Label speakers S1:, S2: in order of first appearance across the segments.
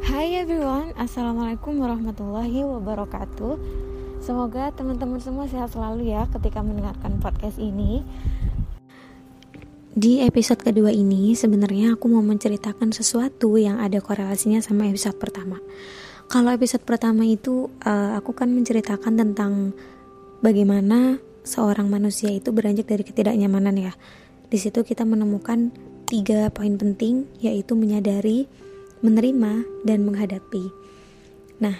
S1: Hai everyone, Assalamualaikum warahmatullahi wabarakatuh. Semoga teman-teman semua sehat selalu ya ketika mendengarkan podcast ini. Di episode kedua ini sebenarnya aku mau menceritakan sesuatu yang ada korelasinya sama episode pertama. Kalau episode pertama itu uh, aku kan menceritakan tentang bagaimana seorang manusia itu beranjak dari ketidaknyamanan ya. Di situ kita menemukan tiga poin penting yaitu menyadari menerima, dan menghadapi. Nah,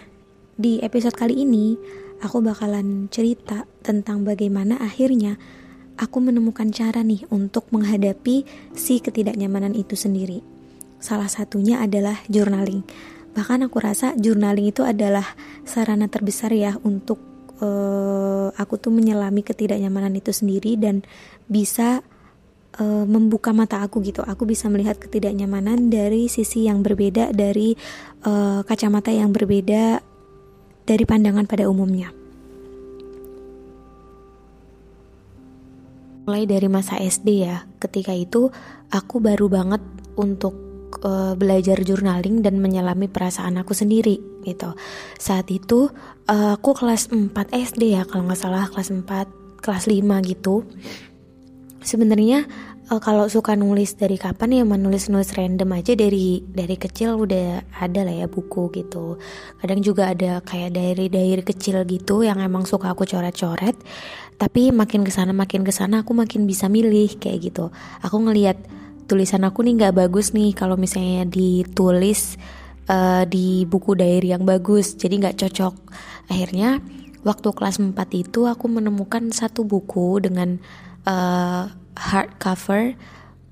S1: di episode kali ini aku bakalan cerita tentang bagaimana akhirnya aku menemukan cara nih untuk menghadapi si ketidaknyamanan itu sendiri. Salah satunya adalah journaling. Bahkan aku rasa journaling itu adalah sarana terbesar ya untuk uh, aku tuh menyelami ketidaknyamanan itu sendiri dan bisa uh, membuka mata aku gitu. Aku bisa melihat ketidaknyamanan dari sisi yang berbeda, dari uh, kacamata yang berbeda dari pandangan pada umumnya. Mulai dari masa SD ya, ketika itu aku baru banget untuk uh, belajar journaling dan menyelami perasaan aku sendiri gitu. Saat itu aku kelas 4 SD ya kalau nggak salah kelas 4 kelas 5 gitu sebenarnya uh, kalau suka nulis dari kapan ya menulis nulis random aja dari dari kecil udah ada lah ya buku gitu. Kadang juga ada kayak diary diary kecil gitu yang emang suka aku coret-coret. Tapi makin ke sana makin ke sana aku makin bisa milih kayak gitu. Aku ngelihat tulisan aku nih nggak bagus nih kalau misalnya ditulis uh, di buku diary yang bagus. Jadi nggak cocok. Akhirnya waktu kelas 4 itu aku menemukan satu buku dengan uh, hardcover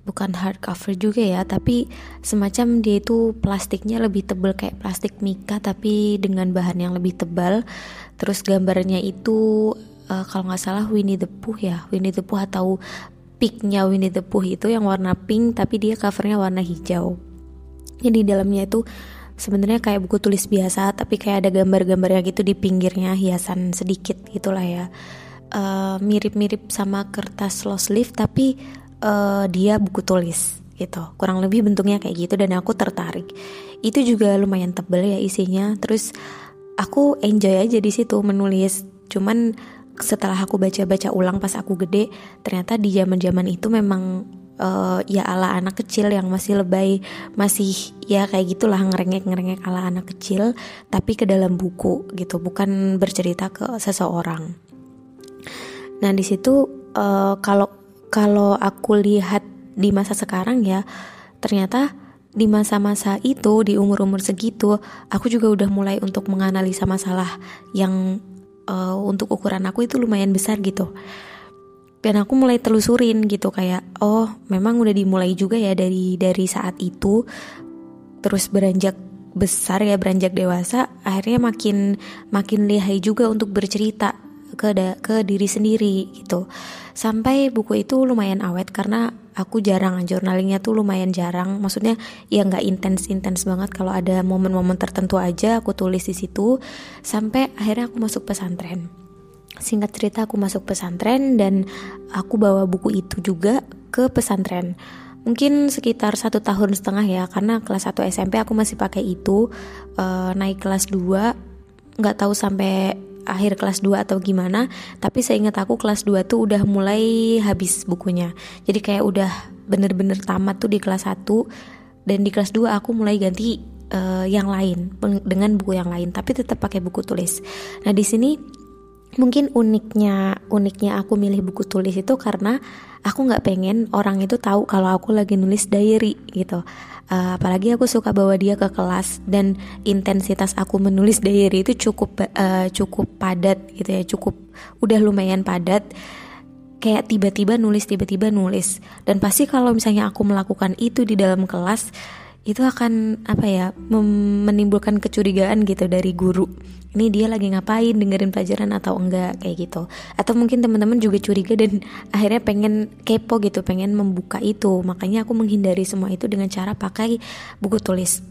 S1: bukan hardcover juga ya tapi semacam dia itu plastiknya lebih tebal kayak plastik mika tapi dengan bahan yang lebih tebal. Terus gambarnya itu uh, kalau nggak salah Winnie the Pooh ya Winnie the Pooh atau pinknya Winnie the Pooh itu yang warna pink tapi dia covernya warna hijau. Jadi dalamnya itu sebenarnya kayak buku tulis biasa tapi kayak ada gambar-gambarnya gitu di pinggirnya hiasan sedikit gitulah ya Eh, mirip-mirip uh, sama kertas lost leaf tapi uh, dia buku tulis gitu. Kurang lebih bentuknya kayak gitu dan aku tertarik. Itu juga lumayan tebel ya isinya. Terus aku enjoy aja di situ menulis. Cuman setelah aku baca-baca ulang pas aku gede ternyata di zaman-zaman itu memang uh, ya ala anak kecil yang masih lebay masih ya kayak gitulah ngerengek ngerengek ala anak kecil tapi ke dalam buku gitu. Bukan bercerita ke seseorang Nah di situ uh, kalau kalau aku lihat di masa sekarang ya ternyata di masa-masa itu di umur-umur segitu aku juga udah mulai untuk menganalisa masalah yang uh, untuk ukuran aku itu lumayan besar gitu. Dan aku mulai telusurin gitu kayak oh memang udah dimulai juga ya dari dari saat itu. Terus beranjak besar ya beranjak dewasa akhirnya makin makin lihai juga untuk bercerita ke da ke diri sendiri gitu. Sampai buku itu lumayan awet karena aku jarang journalingnya tuh lumayan jarang. Maksudnya ya nggak intens intens banget. Kalau ada momen-momen tertentu aja aku tulis di situ. Sampai akhirnya aku masuk pesantren. Singkat cerita aku masuk pesantren dan aku bawa buku itu juga ke pesantren. Mungkin sekitar satu tahun setengah ya karena kelas 1 SMP aku masih pakai itu. Uh, naik kelas 2 nggak tahu sampai akhir kelas 2 atau gimana tapi saya ingat aku kelas 2 tuh udah mulai habis bukunya. Jadi kayak udah bener-bener tamat tuh di kelas 1 dan di kelas 2 aku mulai ganti uh, yang lain dengan buku yang lain tapi tetap pakai buku tulis. Nah di sini mungkin uniknya uniknya aku milih buku tulis itu karena aku nggak pengen orang itu tahu kalau aku lagi nulis diary gitu. Uh, apalagi aku suka bawa dia ke kelas dan intensitas aku menulis diary itu cukup uh, cukup padat gitu ya cukup udah lumayan padat. Kayak tiba-tiba nulis tiba-tiba nulis. Dan pasti kalau misalnya aku melakukan itu di dalam kelas itu akan apa ya menimbulkan kecurigaan gitu dari guru. Ini dia lagi ngapain dengerin pelajaran atau enggak kayak gitu. Atau mungkin teman-teman juga curiga dan akhirnya pengen kepo gitu pengen membuka itu. Makanya aku menghindari semua itu dengan cara pakai buku tulis.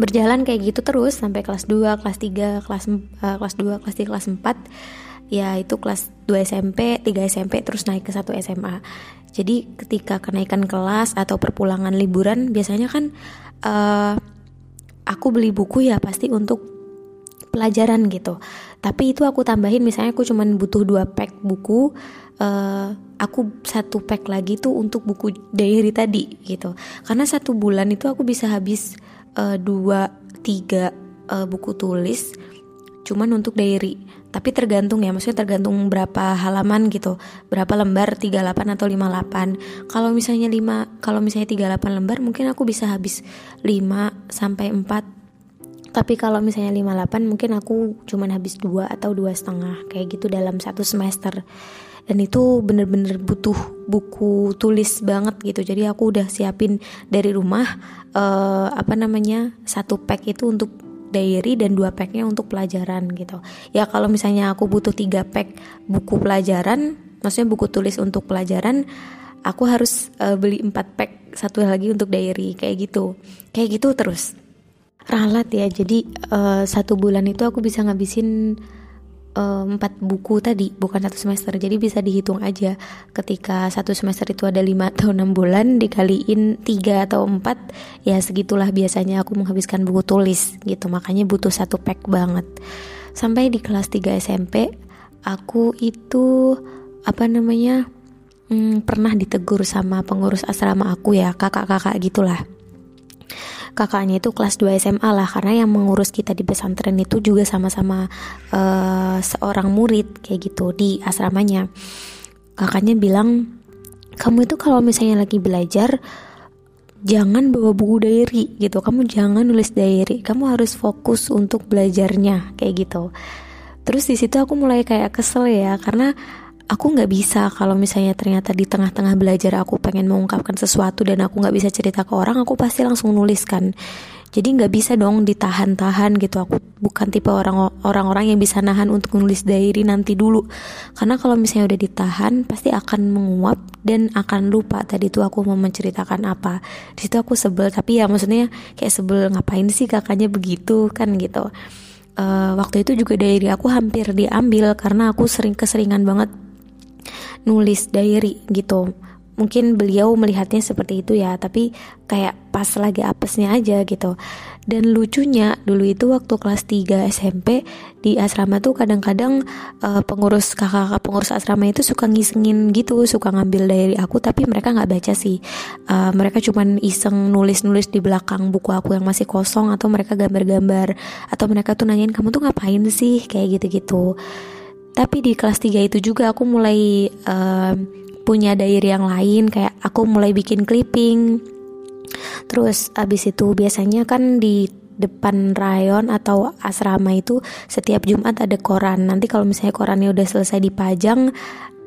S1: Berjalan kayak gitu terus sampai kelas 2, kelas 3, kelas uh, kelas 2, kelas 3, kelas 4 ya itu kelas 2 SMP, 3 SMP terus naik ke 1 SMA jadi ketika kenaikan kelas atau perpulangan liburan biasanya kan uh, aku beli buku ya pasti untuk pelajaran gitu. Tapi itu aku tambahin misalnya aku cuman butuh dua pack buku uh, aku satu pack lagi tuh untuk buku diary tadi gitu. Karena satu bulan itu aku bisa habis uh, dua tiga uh, buku tulis cuman untuk diary tapi tergantung ya maksudnya tergantung berapa halaman gitu. Berapa lembar 38 atau 58 kalau misalnya 5 kalau misalnya 38 lembar mungkin aku bisa habis 5 sampai 4 tapi kalau misalnya 58 mungkin aku cuman habis dua atau dua setengah kayak gitu dalam satu semester. Dan itu bener-bener butuh buku tulis banget gitu. Jadi aku udah siapin dari rumah uh, apa namanya satu pack itu untuk diary dan dua packnya untuk pelajaran gitu. Ya kalau misalnya aku butuh tiga pack buku pelajaran maksudnya buku tulis untuk pelajaran aku harus uh, beli empat pack satu lagi untuk diary kayak gitu. Kayak gitu terus. Ralat ya jadi uh, satu bulan itu aku bisa ngabisin empat buku tadi bukan satu semester. Jadi bisa dihitung aja. Ketika satu semester itu ada lima atau enam bulan dikaliin tiga atau empat ya segitulah biasanya aku menghabiskan buku tulis gitu. Makanya butuh satu pack banget. Sampai di kelas 3 SMP aku itu apa namanya hmm, pernah ditegur sama pengurus asrama aku ya kakak-kakak gitulah kakaknya itu kelas 2 SMA lah. Karena yang mengurus kita di pesantren itu juga sama-sama uh, seorang murid kayak gitu di asramanya. Kakaknya bilang kamu itu kalau misalnya lagi belajar jangan bawa buku diary gitu. Kamu jangan nulis diary kamu harus fokus untuk belajarnya kayak gitu. Terus di situ aku mulai kayak kesel ya karena aku nggak bisa kalau misalnya ternyata di tengah-tengah belajar aku pengen mengungkapkan sesuatu dan aku nggak bisa cerita ke orang aku pasti langsung nulis kan. Jadi nggak bisa dong ditahan-tahan gitu. Aku bukan tipe orang orang-orang yang bisa nahan untuk nulis diary nanti dulu. Karena kalau misalnya udah ditahan pasti akan menguap dan akan lupa tadi tuh aku mau menceritakan apa. Di situ aku sebel tapi ya maksudnya kayak sebel ngapain sih kakaknya begitu? kan gitu. Uh, waktu itu juga diary aku hampir diambil karena aku sering keseringan banget nulis diary gitu. Mungkin beliau melihatnya seperti itu ya tapi kayak pas lagi apesnya aja gitu. Dan lucunya dulu itu waktu kelas 3 SMP di asrama tuh kadang-kadang uh, pengurus kakak-kakak pengurus asrama itu suka ngisengin gitu suka ngambil dari aku tapi mereka nggak baca sih. Uh, mereka cuman iseng nulis-nulis di belakang buku aku yang masih kosong atau mereka gambar-gambar atau mereka tuh nanyain kamu tuh ngapain sih? kayak gitu-gitu tapi di kelas 3 itu juga aku mulai uh, punya diary yang lain kayak aku mulai bikin clipping. Terus abis itu biasanya kan di depan rayon atau asrama itu setiap Jumat ada koran. Nanti kalau misalnya korannya udah selesai dipajang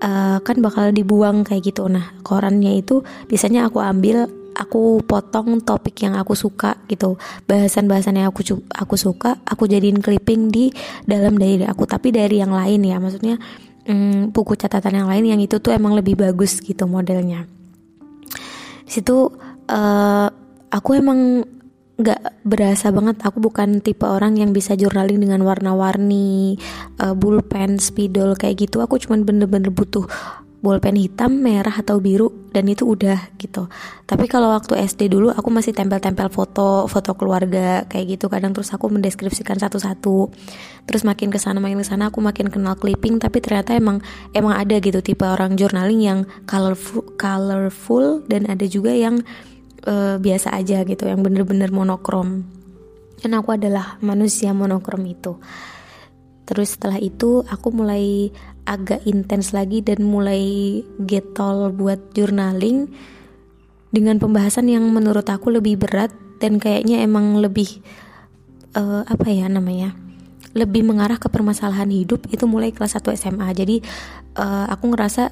S1: uh, kan bakal dibuang kayak gitu. Nah korannya itu biasanya aku ambil aku potong topik yang aku suka gitu. Bahasan-bahasan yang aku aku suka aku jadiin clipping di dalam diary aku tapi dari yang lain ya. Maksudnya hmm, buku catatan yang lain yang itu tuh emang lebih bagus gitu modelnya. Di situ uh, aku emang nggak berasa banget. Aku bukan tipe orang yang bisa journaling dengan warna-warni uh, pulpen spidol kayak gitu. Aku cuman bener-bener butuh bolpen hitam, merah atau biru dan itu udah gitu. Tapi kalau waktu SD dulu aku masih tempel-tempel foto, foto keluarga kayak gitu. Kadang terus aku mendeskripsikan satu-satu. Terus makin ke sana makin ke sana aku makin kenal clipping tapi ternyata emang emang ada gitu tipe orang journaling yang colorful colorful dan ada juga yang uh, biasa aja gitu, yang bener-bener monokrom. Dan aku adalah manusia monokrom itu. Terus setelah itu aku mulai agak intens lagi dan mulai getol buat journaling dengan pembahasan yang menurut aku lebih berat dan kayaknya emang lebih uh, apa ya namanya lebih mengarah ke permasalahan hidup. Itu mulai kelas 1 SMA jadi uh, aku ngerasa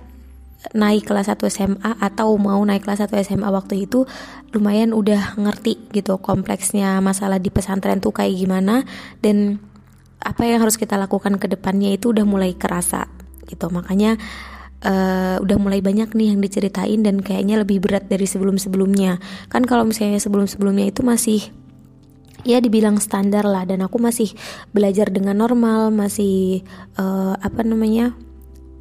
S1: naik kelas 1 SMA atau mau naik kelas 1 SMA waktu itu lumayan udah ngerti gitu kompleksnya masalah di pesantren tuh kayak gimana. Dan apa yang harus kita lakukan ke depannya itu udah mulai kerasa gitu. Makanya uh, udah mulai banyak nih yang diceritain dan kayaknya lebih berat dari sebelum-sebelumnya. Kan kalau misalnya sebelum-sebelumnya itu masih ya dibilang standar lah dan aku masih belajar dengan normal masih uh, apa namanya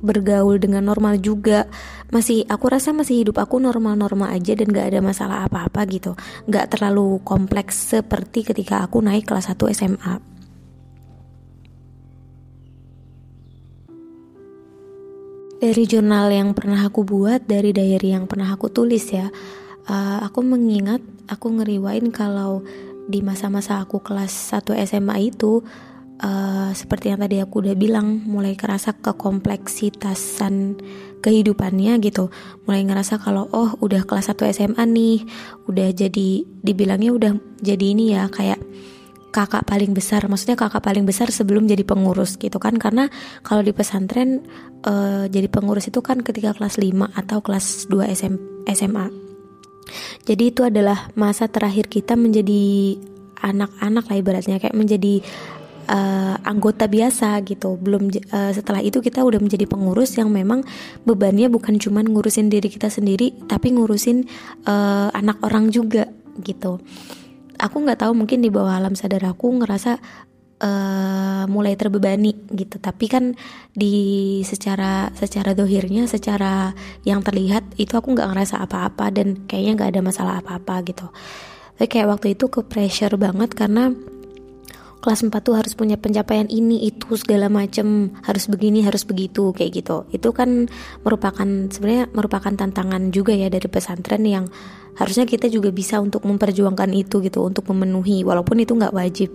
S1: bergaul dengan normal juga. Masih aku rasa masih hidup aku normal-normal aja dan gak ada masalah apa-apa gitu. Gak terlalu kompleks seperti ketika aku naik kelas 1 SMA dari jurnal yang pernah aku buat dari diary yang pernah aku tulis ya uh, aku mengingat aku ngeriwain kalau di masa-masa aku kelas 1 SMA itu uh, seperti yang tadi aku udah bilang mulai kerasa kekompleksitasan kehidupannya gitu. Mulai ngerasa kalau oh udah kelas 1 SMA nih udah jadi dibilangnya udah jadi ini ya kayak kakak paling besar maksudnya kakak paling besar sebelum jadi pengurus gitu kan karena kalau di pesantren uh, jadi pengurus itu kan ketika kelas 5 atau kelas 2 SM, SMA jadi itu adalah masa terakhir kita menjadi anak-anak lah ibaratnya kayak menjadi uh, anggota biasa gitu. Belum uh, setelah itu kita udah menjadi pengurus yang memang bebannya bukan cuma ngurusin diri kita sendiri, tapi ngurusin uh, anak orang juga gitu. Aku nggak tahu mungkin di bawah alam sadar aku ngerasa uh, mulai terbebani gitu. Tapi kan di secara secara dohirnya, secara yang terlihat itu aku nggak ngerasa apa-apa dan kayaknya nggak ada masalah apa-apa gitu. Tapi kayak waktu itu ke pressure banget karena kelas 4 tuh harus punya pencapaian ini itu segala macem. Harus begini harus begitu kayak gitu. Itu kan merupakan sebenarnya merupakan tantangan juga ya dari pesantren yang harusnya kita juga bisa untuk memperjuangkan itu gitu untuk memenuhi walaupun itu nggak wajib.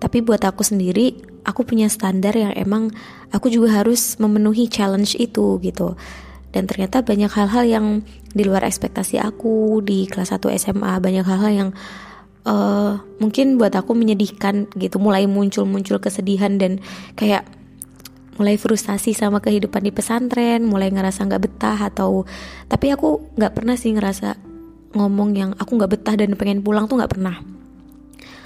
S1: Tapi buat aku sendiri aku punya standar yang emang aku juga harus memenuhi challenge itu gitu. Dan ternyata banyak hal-hal yang di luar ekspektasi aku di kelas 1 SMA banyak hal-hal yang uh, mungkin buat aku menyedihkan gitu. Mulai muncul-muncul kesedihan dan kayak mulai frustasi sama kehidupan di pesantren mulai ngerasa nggak betah atau tapi aku nggak pernah sih ngerasa ngomong yang aku nggak betah dan pengen pulang tuh nggak pernah.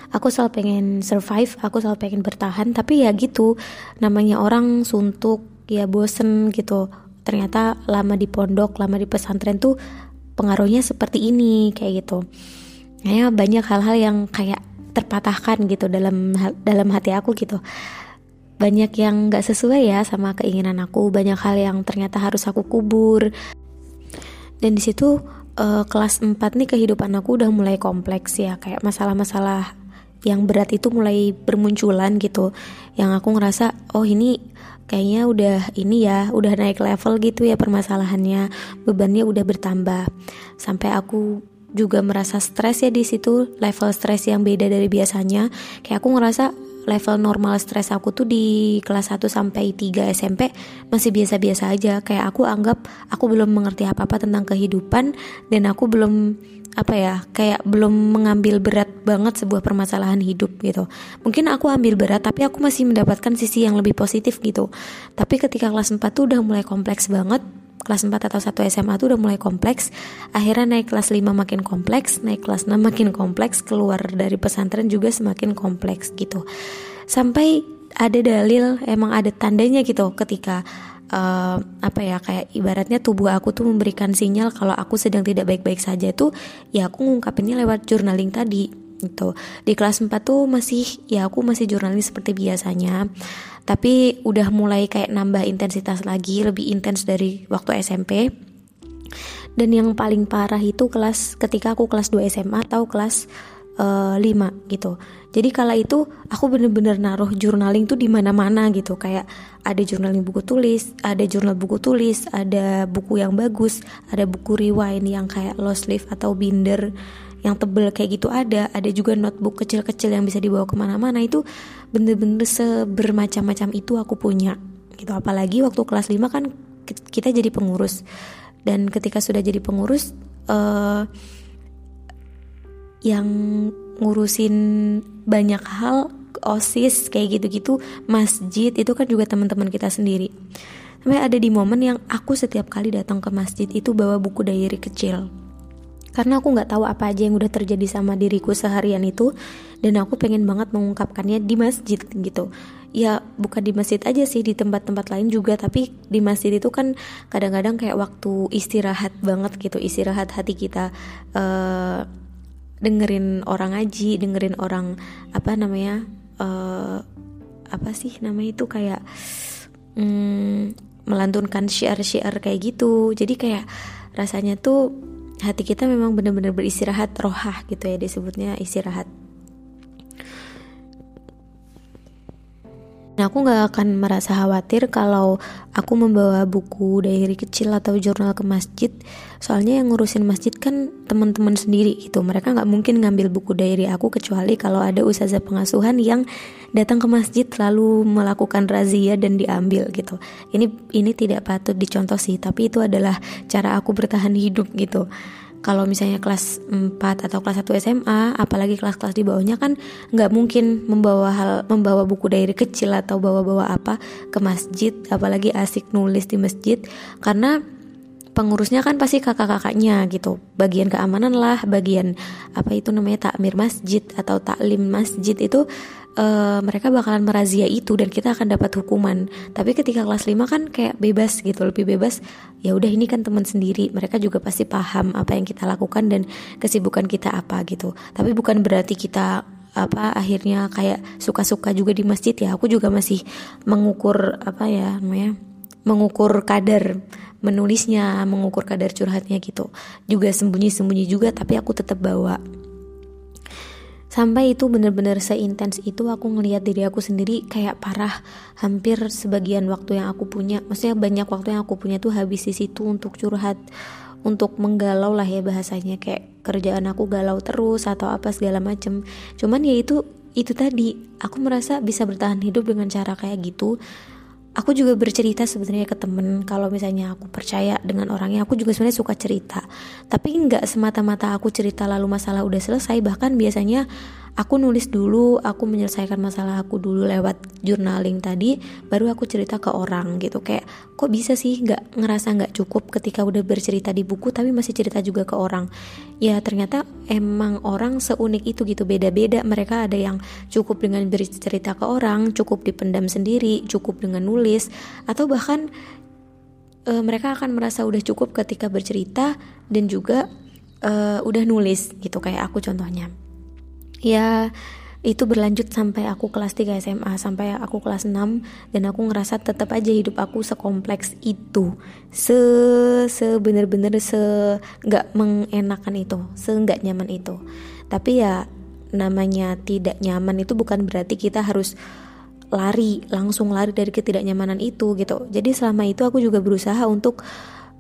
S1: Aku selalu pengen survive aku selalu pengen bertahan tapi ya gitu namanya orang suntuk ya bosen gitu. Ternyata lama di pondok lama di pesantren tuh pengaruhnya seperti ini kayak gitu ya banyak hal-hal yang kayak terpatahkan gitu dalam dalam hati aku gitu. Banyak yang gak sesuai ya sama keinginan aku. Banyak hal yang ternyata harus aku kubur. Dan di situ uh, kelas 4 nih kehidupan aku udah mulai kompleks ya. Kayak masalah-masalah yang berat itu mulai bermunculan gitu. Yang aku ngerasa oh ini kayaknya udah ini ya udah naik level gitu ya permasalahannya. Bebannya udah bertambah. Sampai aku juga merasa stres ya di situ level stres yang beda dari biasanya. Kayak aku ngerasa level normal stres aku tuh di kelas 1 sampai 3 SMP masih biasa-biasa aja. Kayak aku anggap aku belum mengerti apa-apa tentang kehidupan dan aku belum apa ya kayak belum mengambil berat banget sebuah permasalahan hidup gitu. Mungkin aku ambil berat tapi aku masih mendapatkan sisi yang lebih positif gitu. Tapi ketika kelas 4 tuh udah mulai kompleks banget kelas 4 atau 1 SMA tuh udah mulai kompleks. Akhirnya naik kelas 5 makin kompleks naik kelas 6 makin kompleks keluar dari pesantren juga semakin kompleks gitu. Sampai ada dalil emang ada tandanya gitu ketika uh, apa ya kayak ibaratnya tubuh aku tuh memberikan sinyal kalau aku sedang tidak baik-baik saja tuh ya aku ngungkapinnya lewat journaling tadi gitu. Di kelas 4 tuh masih ya aku masih journaling seperti biasanya tapi udah mulai kayak nambah intensitas lagi lebih intens dari waktu SMP dan yang paling parah itu kelas ketika aku kelas 2 SMA atau kelas uh, eh, 5 gitu. Jadi kala itu aku bener-bener naruh journaling tuh di mana-mana gitu. Kayak ada journaling buku tulis, ada jurnal buku tulis, ada buku yang bagus, ada buku rewind yang kayak lost leaf atau binder yang tebel kayak gitu ada ada juga notebook kecil-kecil yang bisa dibawa ke mana-mana itu bener-bener sebermacam-macam itu aku punya gitu. Apalagi waktu kelas 5 kan kita jadi pengurus. Dan ketika sudah jadi pengurus uh, yang ngurusin banyak hal osis kayak gitu-gitu masjid itu kan juga teman-teman kita sendiri. Sampai ada di momen yang aku setiap kali datang ke masjid itu bawa buku diary kecil. Karena aku nggak tahu apa aja yang udah terjadi sama diriku seharian itu dan aku pengen banget mengungkapkannya di masjid gitu. Ya bukan di masjid aja sih di tempat-tempat lain juga. Tapi di masjid itu kan kadang-kadang kayak waktu istirahat banget gitu istirahat hati kita. Uh, dengerin orang ngaji dengerin orang apa namanya uh, apa sih namanya itu kayak um, melantunkan syiar-syiar kayak gitu. Jadi kayak rasanya tuh hati kita memang benar-benar beristirahat rohah gitu ya disebutnya istirahat Nah, aku gak akan merasa khawatir kalau aku membawa buku dari kecil atau jurnal ke masjid. Soalnya yang ngurusin masjid kan teman-teman sendiri gitu. Mereka gak mungkin ngambil buku dari aku kecuali kalau ada ustazah pengasuhan yang datang ke masjid lalu melakukan razia dan diambil gitu. Ini ini tidak patut dicontoh sih, tapi itu adalah cara aku bertahan hidup gitu kalau misalnya kelas 4 atau kelas 1 SMA apalagi kelas-kelas di bawahnya kan nggak mungkin membawa hal membawa buku dari kecil atau bawa-bawa apa ke masjid apalagi asik nulis di masjid. Karena pengurusnya kan pasti kakak-kakaknya gitu. Bagian keamanan lah bagian apa itu namanya takmir masjid atau taklim masjid itu uh, mereka bakalan merazia itu dan kita akan dapat hukuman. Tapi ketika kelas 5 kan kayak bebas gitu, lebih bebas. Ya udah ini kan teman sendiri, mereka juga pasti paham apa yang kita lakukan dan kesibukan kita apa gitu. Tapi bukan berarti kita apa akhirnya kayak suka-suka juga di masjid ya. Aku juga masih mengukur apa ya namanya? mengukur kadar menulisnya, mengukur kadar curhatnya gitu. Juga sembunyi-sembunyi juga tapi aku tetap bawa sampai itu bener-bener seintens itu aku ngelihat diri aku sendiri kayak parah. Hampir sebagian waktu yang aku punya maksudnya banyak waktu yang aku punya tuh habis di situ untuk curhat untuk menggalau lah ya bahasanya. Kayak kerjaan aku galau terus atau apa segala macem. Cuman ya itu itu tadi aku merasa bisa bertahan hidup dengan cara kayak gitu aku juga bercerita sebenarnya ke temen. Kalau misalnya aku percaya dengan orangnya aku juga sebenarnya suka cerita. Tapi nggak semata-mata aku cerita lalu masalah udah selesai bahkan biasanya aku nulis dulu aku menyelesaikan masalah aku dulu lewat journaling tadi baru aku cerita ke orang gitu. Kayak kok bisa sih nggak ngerasa nggak cukup ketika udah bercerita di buku tapi masih cerita juga ke orang? Ya ternyata emang orang seunik itu gitu beda-beda. Mereka ada yang cukup dengan bercerita ke orang cukup dipendam sendiri cukup dengan nulis atau bahkan e, mereka akan merasa udah cukup ketika bercerita dan juga e, udah nulis gitu. Kayak aku contohnya ya itu berlanjut sampai aku kelas 3 SMA sampai aku kelas 6 dan aku ngerasa tetap aja hidup aku sekompleks itu. Se se bener-bener se nggak mengenakan itu se nggak nyaman itu. Tapi ya namanya tidak nyaman itu bukan berarti kita harus lari langsung lari dari ketidaknyamanan itu gitu. Jadi selama itu aku juga berusaha untuk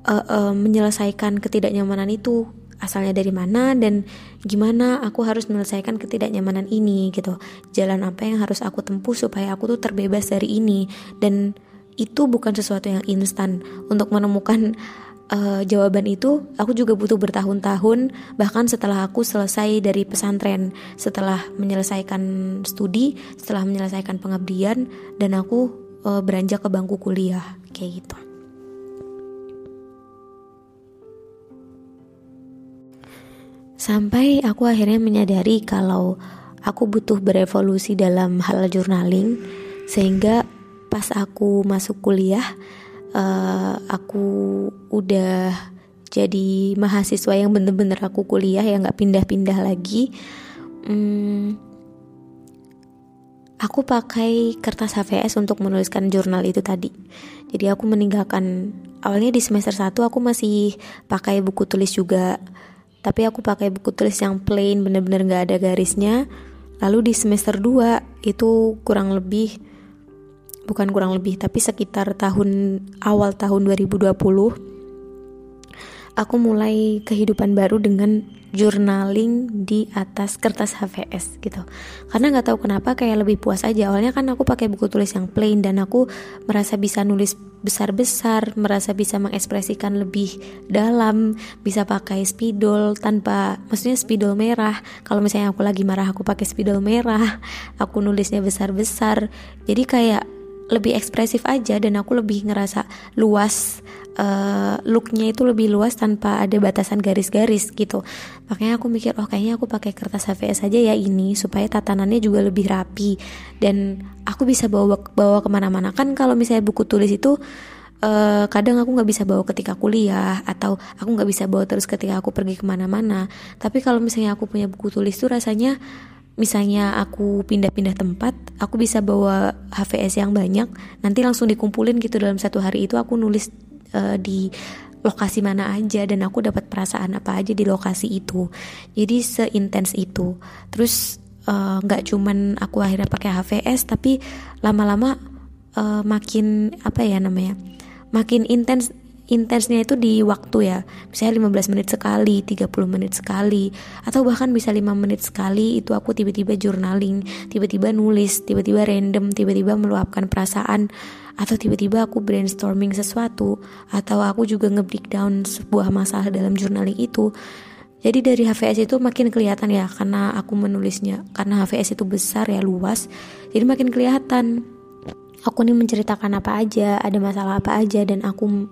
S1: uh, uh, menyelesaikan ketidaknyamanan itu asalnya dari mana dan gimana aku harus menyelesaikan ketidaknyamanan ini gitu. Jalan apa yang harus aku tempuh supaya aku tuh terbebas dari ini. Dan itu bukan sesuatu yang instan. Untuk menemukan uh, jawaban itu aku juga butuh bertahun-tahun. Bahkan setelah aku selesai dari pesantren setelah menyelesaikan studi setelah menyelesaikan pengabdian dan aku uh, beranjak ke bangku kuliah kayak gitu Sampai aku akhirnya menyadari kalau aku butuh berevolusi dalam hal journaling sehingga pas aku masuk kuliah uh, aku udah jadi mahasiswa yang bener-bener aku kuliah yang nggak pindah-pindah lagi. Hmm, aku pakai kertas HVS untuk menuliskan jurnal itu tadi. Jadi aku meninggalkan awalnya di semester 1 aku masih pakai buku tulis juga tapi aku pakai buku tulis yang plain bener-bener gak ada garisnya. Lalu di semester 2 itu kurang lebih bukan kurang lebih tapi sekitar tahun awal tahun 2020 aku mulai kehidupan baru dengan journaling di atas kertas HVS gitu. Karena nggak tahu kenapa kayak lebih puas aja. Awalnya kan aku pakai buku tulis yang plain dan aku merasa bisa nulis besar-besar merasa bisa mengekspresikan lebih dalam bisa pakai spidol tanpa maksudnya spidol merah. Kalau misalnya aku lagi marah aku pakai spidol merah. Aku nulisnya besar-besar. Jadi kayak lebih ekspresif aja dan aku lebih ngerasa luas uh, looknya itu lebih luas tanpa ada batasan garis-garis gitu. Makanya aku mikir oh kayaknya aku pakai kertas HVS aja ya ini supaya tatanannya juga lebih rapi. Dan aku bisa bawa bawa ke mana-mana. Kan kalau misalnya buku tulis itu uh, kadang aku nggak bisa bawa ketika kuliah atau aku nggak bisa bawa terus ketika aku pergi ke mana-mana. Tapi kalau misalnya aku punya buku tulis tuh rasanya misalnya aku pindah-pindah tempat, aku bisa bawa HVS yang banyak, nanti langsung dikumpulin gitu dalam satu hari itu aku nulis uh, di lokasi mana aja dan aku dapat perasaan apa aja di lokasi itu. Jadi seintens itu. Terus eh, nggak uh, cuman aku akhirnya pakai HVS tapi lama-lama uh, makin apa ya namanya? makin intens intensnya itu di waktu ya. Misalnya 15 menit sekali 30 menit sekali atau bahkan bisa 5 menit sekali itu aku tiba-tiba journaling tiba-tiba nulis tiba-tiba random tiba-tiba meluapkan perasaan atau tiba-tiba aku brainstorming sesuatu atau aku juga nge-breakdown sebuah masalah dalam journaling itu. Jadi dari HVS itu makin kelihatan ya karena aku menulisnya karena HVS itu besar ya luas jadi makin kelihatan. Aku nih menceritakan apa aja ada masalah apa aja dan aku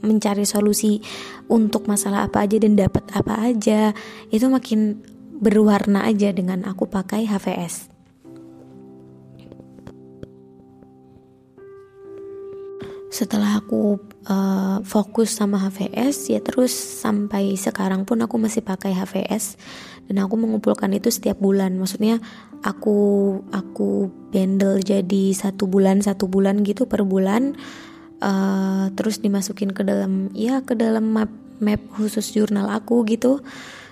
S1: mencari solusi untuk masalah apa aja dan dapat apa aja itu makin berwarna aja dengan aku pakai HVS setelah aku uh, fokus sama HVS ya terus sampai sekarang pun aku masih pakai HVS dan aku mengumpulkan itu setiap bulan maksudnya aku aku bundle jadi satu bulan satu bulan gitu per bulan uh, terus dimasukin ke dalam ya ke dalam map map khusus jurnal aku gitu.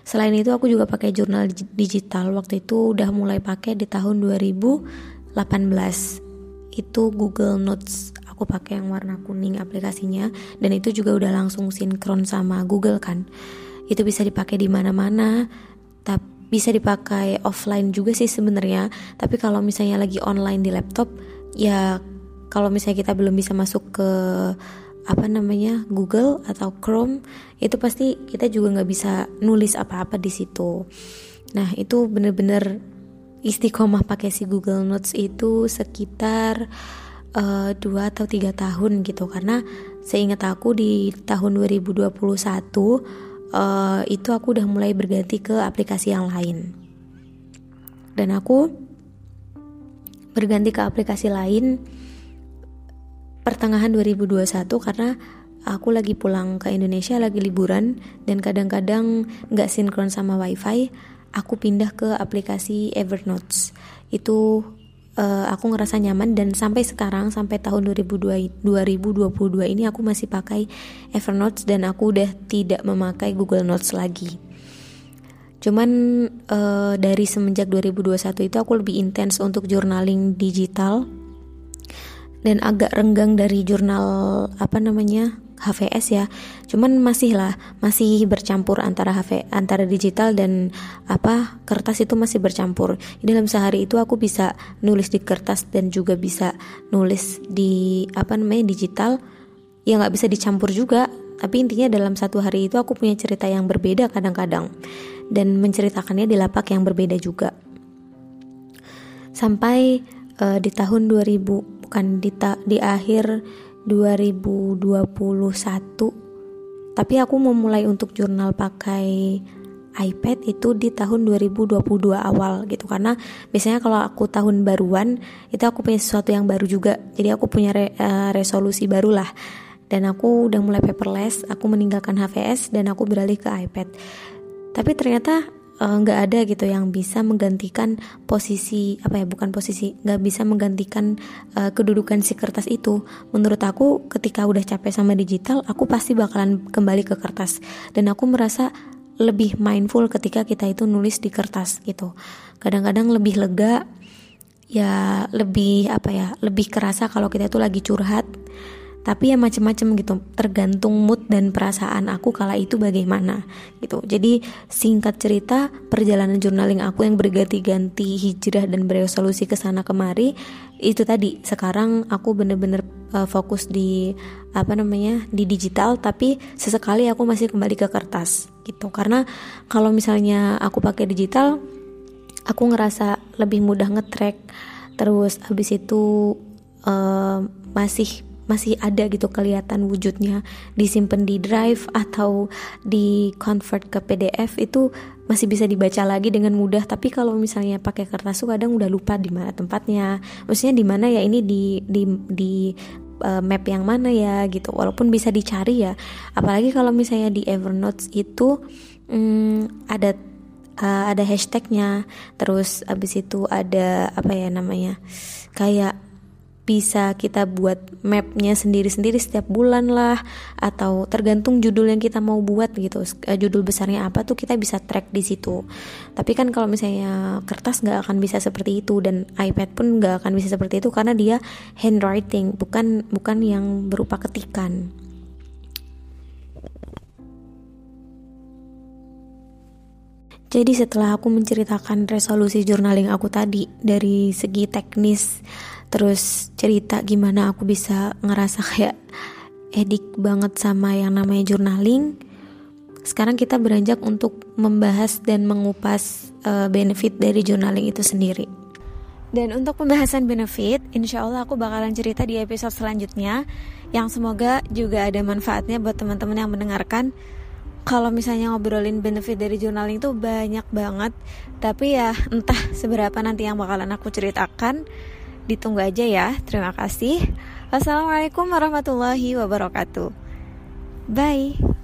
S1: Selain itu aku juga pakai jurnal digital. Waktu itu udah mulai pakai di tahun 2018 itu Google Notes. Aku pakai yang warna kuning aplikasinya. Dan itu juga udah langsung sinkron sama Google kan. Itu bisa dipakai di mana-mana. Tapi bisa dipakai offline juga sih sebenarnya. Tapi kalau misalnya lagi online di laptop ya kalau misalnya kita belum bisa masuk ke apa namanya Google atau Chrome itu pasti kita juga nggak bisa nulis apa-apa di situ. Nah itu bener-bener istiqomah pakai si Google Notes itu sekitar uh, dua atau tiga tahun gitu karena seingat aku di tahun 2021 uh, eh, itu aku udah mulai berganti ke aplikasi yang lain dan aku berganti ke aplikasi lain pertengahan 2021 karena aku lagi pulang ke Indonesia lagi liburan dan kadang-kadang nggak sinkron sama wifi aku pindah ke aplikasi Evernote itu uh, aku ngerasa nyaman dan sampai sekarang sampai tahun 2002, 2022 ini aku masih pakai Evernote dan aku udah tidak memakai Google Notes lagi. Cuman uh, dari semenjak 2021 itu aku lebih intens untuk journaling digital dan agak renggang dari jurnal apa namanya HVS ya. Cuman masih lah masih bercampur antara HV antara digital dan apa kertas itu masih bercampur. Dalam sehari itu aku bisa nulis di kertas dan juga bisa nulis di apa namanya digital. Ya nggak bisa dicampur juga tapi intinya dalam satu hari itu aku punya cerita yang berbeda kadang-kadang. Dan menceritakannya di lapak yang berbeda juga. Sampai uh, di tahun 2000 bukan di, ta di akhir 2021 tapi aku memulai untuk jurnal pakai iPad itu di tahun 2022 awal gitu. Karena biasanya kalau aku tahun baruan itu aku punya sesuatu yang baru juga. Jadi aku punya re, uh, resolusi baru lah. Dan aku udah mulai paperless aku meninggalkan HVS dan aku beralih ke iPad. Tapi ternyata Eh, nggak uh, ada gitu yang bisa menggantikan posisi apa ya bukan posisi nggak bisa menggantikan uh, kedudukan si kertas itu. Menurut aku ketika udah capek sama digital aku pasti bakalan kembali ke kertas. Dan aku merasa lebih mindful ketika kita itu nulis di kertas gitu. Kadang-kadang lebih lega ya lebih apa ya lebih kerasa kalau kita itu lagi curhat tapi ya macem-macem gitu tergantung mood dan perasaan aku kala itu bagaimana gitu. Jadi singkat cerita perjalanan journaling aku yang berganti-ganti hijrah dan beresolusi ke sana kemari itu tadi. Sekarang aku bener-bener uh, fokus di apa namanya di digital tapi sesekali aku masih kembali ke kertas gitu. Karena kalau misalnya aku pakai digital aku ngerasa lebih mudah ngetrack. Terus habis itu uh, masih masih ada gitu kelihatan wujudnya. Disimpan di drive atau di convert ke PDF itu masih bisa dibaca lagi dengan mudah. Tapi kalau misalnya pakai kertas tuh kadang udah lupa di mana tempatnya. Maksudnya di mana ya ini di di di uh, map yang mana ya gitu. Walaupun bisa dicari ya. Apalagi kalau misalnya di Evernote itu hmm, ada uh, ada hashtagnya. Terus abis itu ada apa ya namanya kayak bisa kita buat mapnya sendiri-sendiri setiap bulan lah atau tergantung judul yang kita mau buat gitu. Uh, judul besarnya apa tuh kita bisa track di situ. Tapi kan kalau misalnya kertas nggak akan bisa seperti itu dan iPad pun nggak akan bisa seperti itu karena dia handwriting bukan bukan yang berupa ketikan. Jadi setelah aku menceritakan resolusi journaling aku tadi dari segi teknis terus cerita gimana aku bisa ngerasa kayak edik banget sama yang namanya journaling. Sekarang kita beranjak untuk membahas dan mengupas uh, benefit dari journaling itu sendiri. Dan untuk pembahasan benefit, insya Allah aku bakalan cerita di episode selanjutnya yang semoga juga ada manfaatnya buat teman-teman yang mendengarkan kalau misalnya ngobrolin benefit dari journaling itu banyak banget tapi ya entah seberapa nanti yang bakalan aku ceritakan ditunggu aja ya. Terima kasih. Wassalamualaikum warahmatullahi wabarakatuh. Bye